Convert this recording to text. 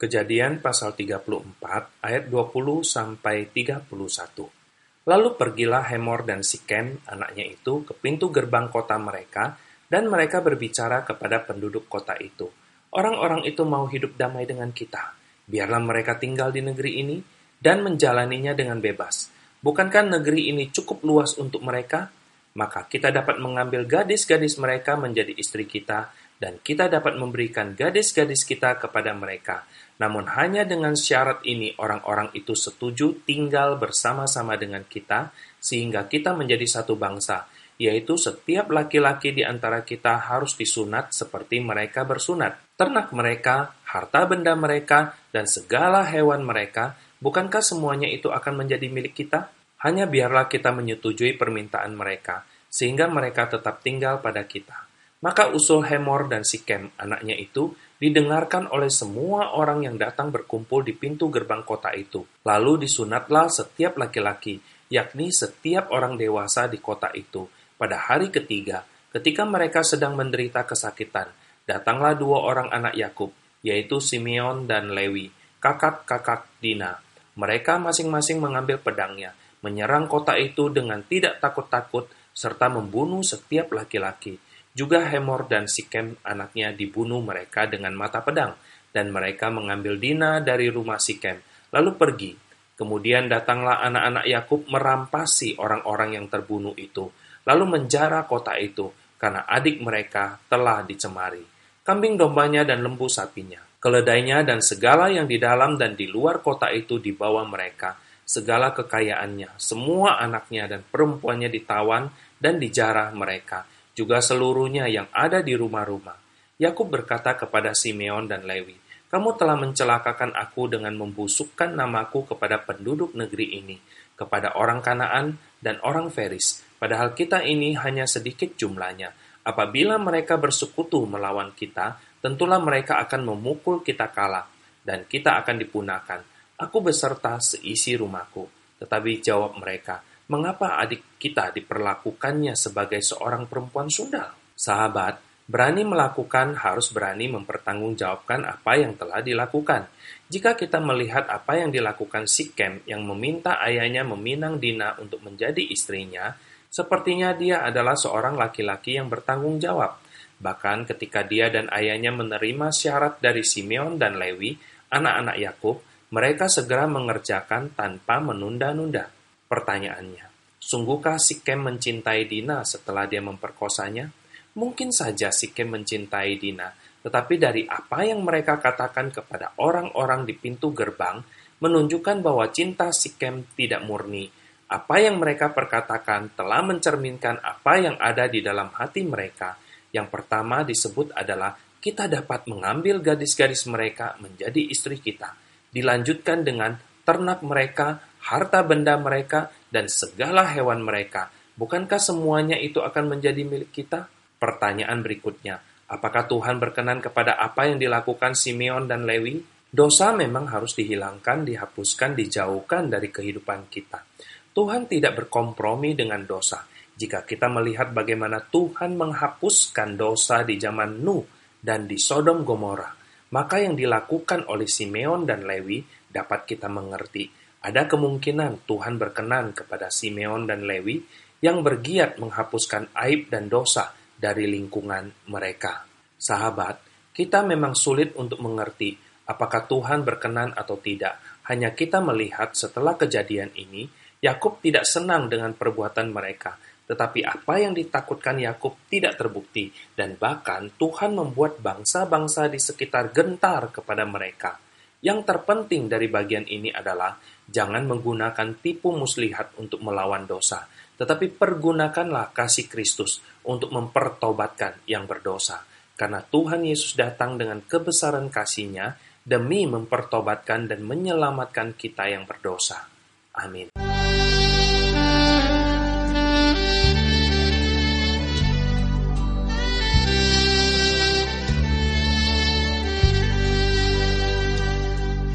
Kejadian pasal 34 ayat 20 sampai 31. Lalu pergilah Hemor dan Sikem, anaknya itu, ke pintu gerbang kota mereka, dan mereka berbicara kepada penduduk kota itu. Orang-orang itu mau hidup damai dengan kita. Biarlah mereka tinggal di negeri ini dan menjalaninya dengan bebas. Bukankah negeri ini cukup luas untuk mereka? Maka kita dapat mengambil gadis-gadis mereka menjadi istri kita, dan kita dapat memberikan gadis-gadis kita kepada mereka. Namun hanya dengan syarat ini orang-orang itu setuju tinggal bersama-sama dengan kita, sehingga kita menjadi satu bangsa, yaitu setiap laki-laki di antara kita harus disunat seperti mereka bersunat. Ternak mereka, harta benda mereka, dan segala hewan mereka, bukankah semuanya itu akan menjadi milik kita? Hanya biarlah kita menyetujui permintaan mereka, sehingga mereka tetap tinggal pada kita. Maka usul Hemor dan Sikem, anaknya itu, didengarkan oleh semua orang yang datang berkumpul di pintu gerbang kota itu. Lalu disunatlah setiap laki-laki, yakni setiap orang dewasa di kota itu. Pada hari ketiga, ketika mereka sedang menderita kesakitan, datanglah dua orang anak Yakub, yaitu Simeon dan Lewi, kakak-kakak Dina. Mereka masing-masing mengambil pedangnya, menyerang kota itu dengan tidak takut-takut, serta membunuh setiap laki-laki juga Hemor dan Sikem anaknya dibunuh mereka dengan mata pedang, dan mereka mengambil Dina dari rumah Sikem, lalu pergi. Kemudian datanglah anak-anak Yakub merampasi orang-orang yang terbunuh itu, lalu menjara kota itu, karena adik mereka telah dicemari. Kambing dombanya dan lembu sapinya, keledainya dan segala yang di dalam dan di luar kota itu dibawa mereka, segala kekayaannya, semua anaknya dan perempuannya ditawan dan dijarah mereka, juga seluruhnya yang ada di rumah-rumah. Yakub berkata kepada Simeon dan Lewi, "Kamu telah mencelakakan aku dengan membusukkan namaku kepada penduduk negeri ini, kepada orang Kanaan dan orang Feris, padahal kita ini hanya sedikit jumlahnya. Apabila mereka bersekutu melawan kita, tentulah mereka akan memukul kita kalah, dan kita akan dipunahkan. Aku beserta seisi rumahku." Tetapi jawab mereka, mengapa adik kita diperlakukannya sebagai seorang perempuan sundal? Sahabat, berani melakukan harus berani mempertanggungjawabkan apa yang telah dilakukan. Jika kita melihat apa yang dilakukan Sikem yang meminta ayahnya meminang Dina untuk menjadi istrinya, sepertinya dia adalah seorang laki-laki yang bertanggung jawab. Bahkan ketika dia dan ayahnya menerima syarat dari Simeon dan Lewi, anak-anak Yakub, mereka segera mengerjakan tanpa menunda-nunda. Pertanyaannya, sungguhkah Sikem mencintai Dina setelah dia memperkosanya? Mungkin saja Sikem mencintai Dina, tetapi dari apa yang mereka katakan kepada orang-orang di pintu gerbang, menunjukkan bahwa cinta Sikem tidak murni. Apa yang mereka perkatakan telah mencerminkan apa yang ada di dalam hati mereka. Yang pertama disebut adalah kita dapat mengambil gadis-gadis mereka menjadi istri kita. Dilanjutkan dengan ternak mereka harta benda mereka, dan segala hewan mereka. Bukankah semuanya itu akan menjadi milik kita? Pertanyaan berikutnya, apakah Tuhan berkenan kepada apa yang dilakukan Simeon dan Lewi? Dosa memang harus dihilangkan, dihapuskan, dijauhkan dari kehidupan kita. Tuhan tidak berkompromi dengan dosa. Jika kita melihat bagaimana Tuhan menghapuskan dosa di zaman Nuh dan di Sodom Gomora, maka yang dilakukan oleh Simeon dan Lewi dapat kita mengerti ada kemungkinan Tuhan berkenan kepada Simeon dan Lewi yang bergiat menghapuskan aib dan dosa dari lingkungan mereka. Sahabat, kita memang sulit untuk mengerti apakah Tuhan berkenan atau tidak. Hanya kita melihat setelah kejadian ini, Yakub tidak senang dengan perbuatan mereka, tetapi apa yang ditakutkan Yakub tidak terbukti, dan bahkan Tuhan membuat bangsa-bangsa di sekitar gentar kepada mereka. Yang terpenting dari bagian ini adalah jangan menggunakan tipu muslihat untuk melawan dosa, tetapi pergunakanlah kasih Kristus untuk mempertobatkan yang berdosa. Karena Tuhan Yesus datang dengan kebesaran kasihnya demi mempertobatkan dan menyelamatkan kita yang berdosa. Amin.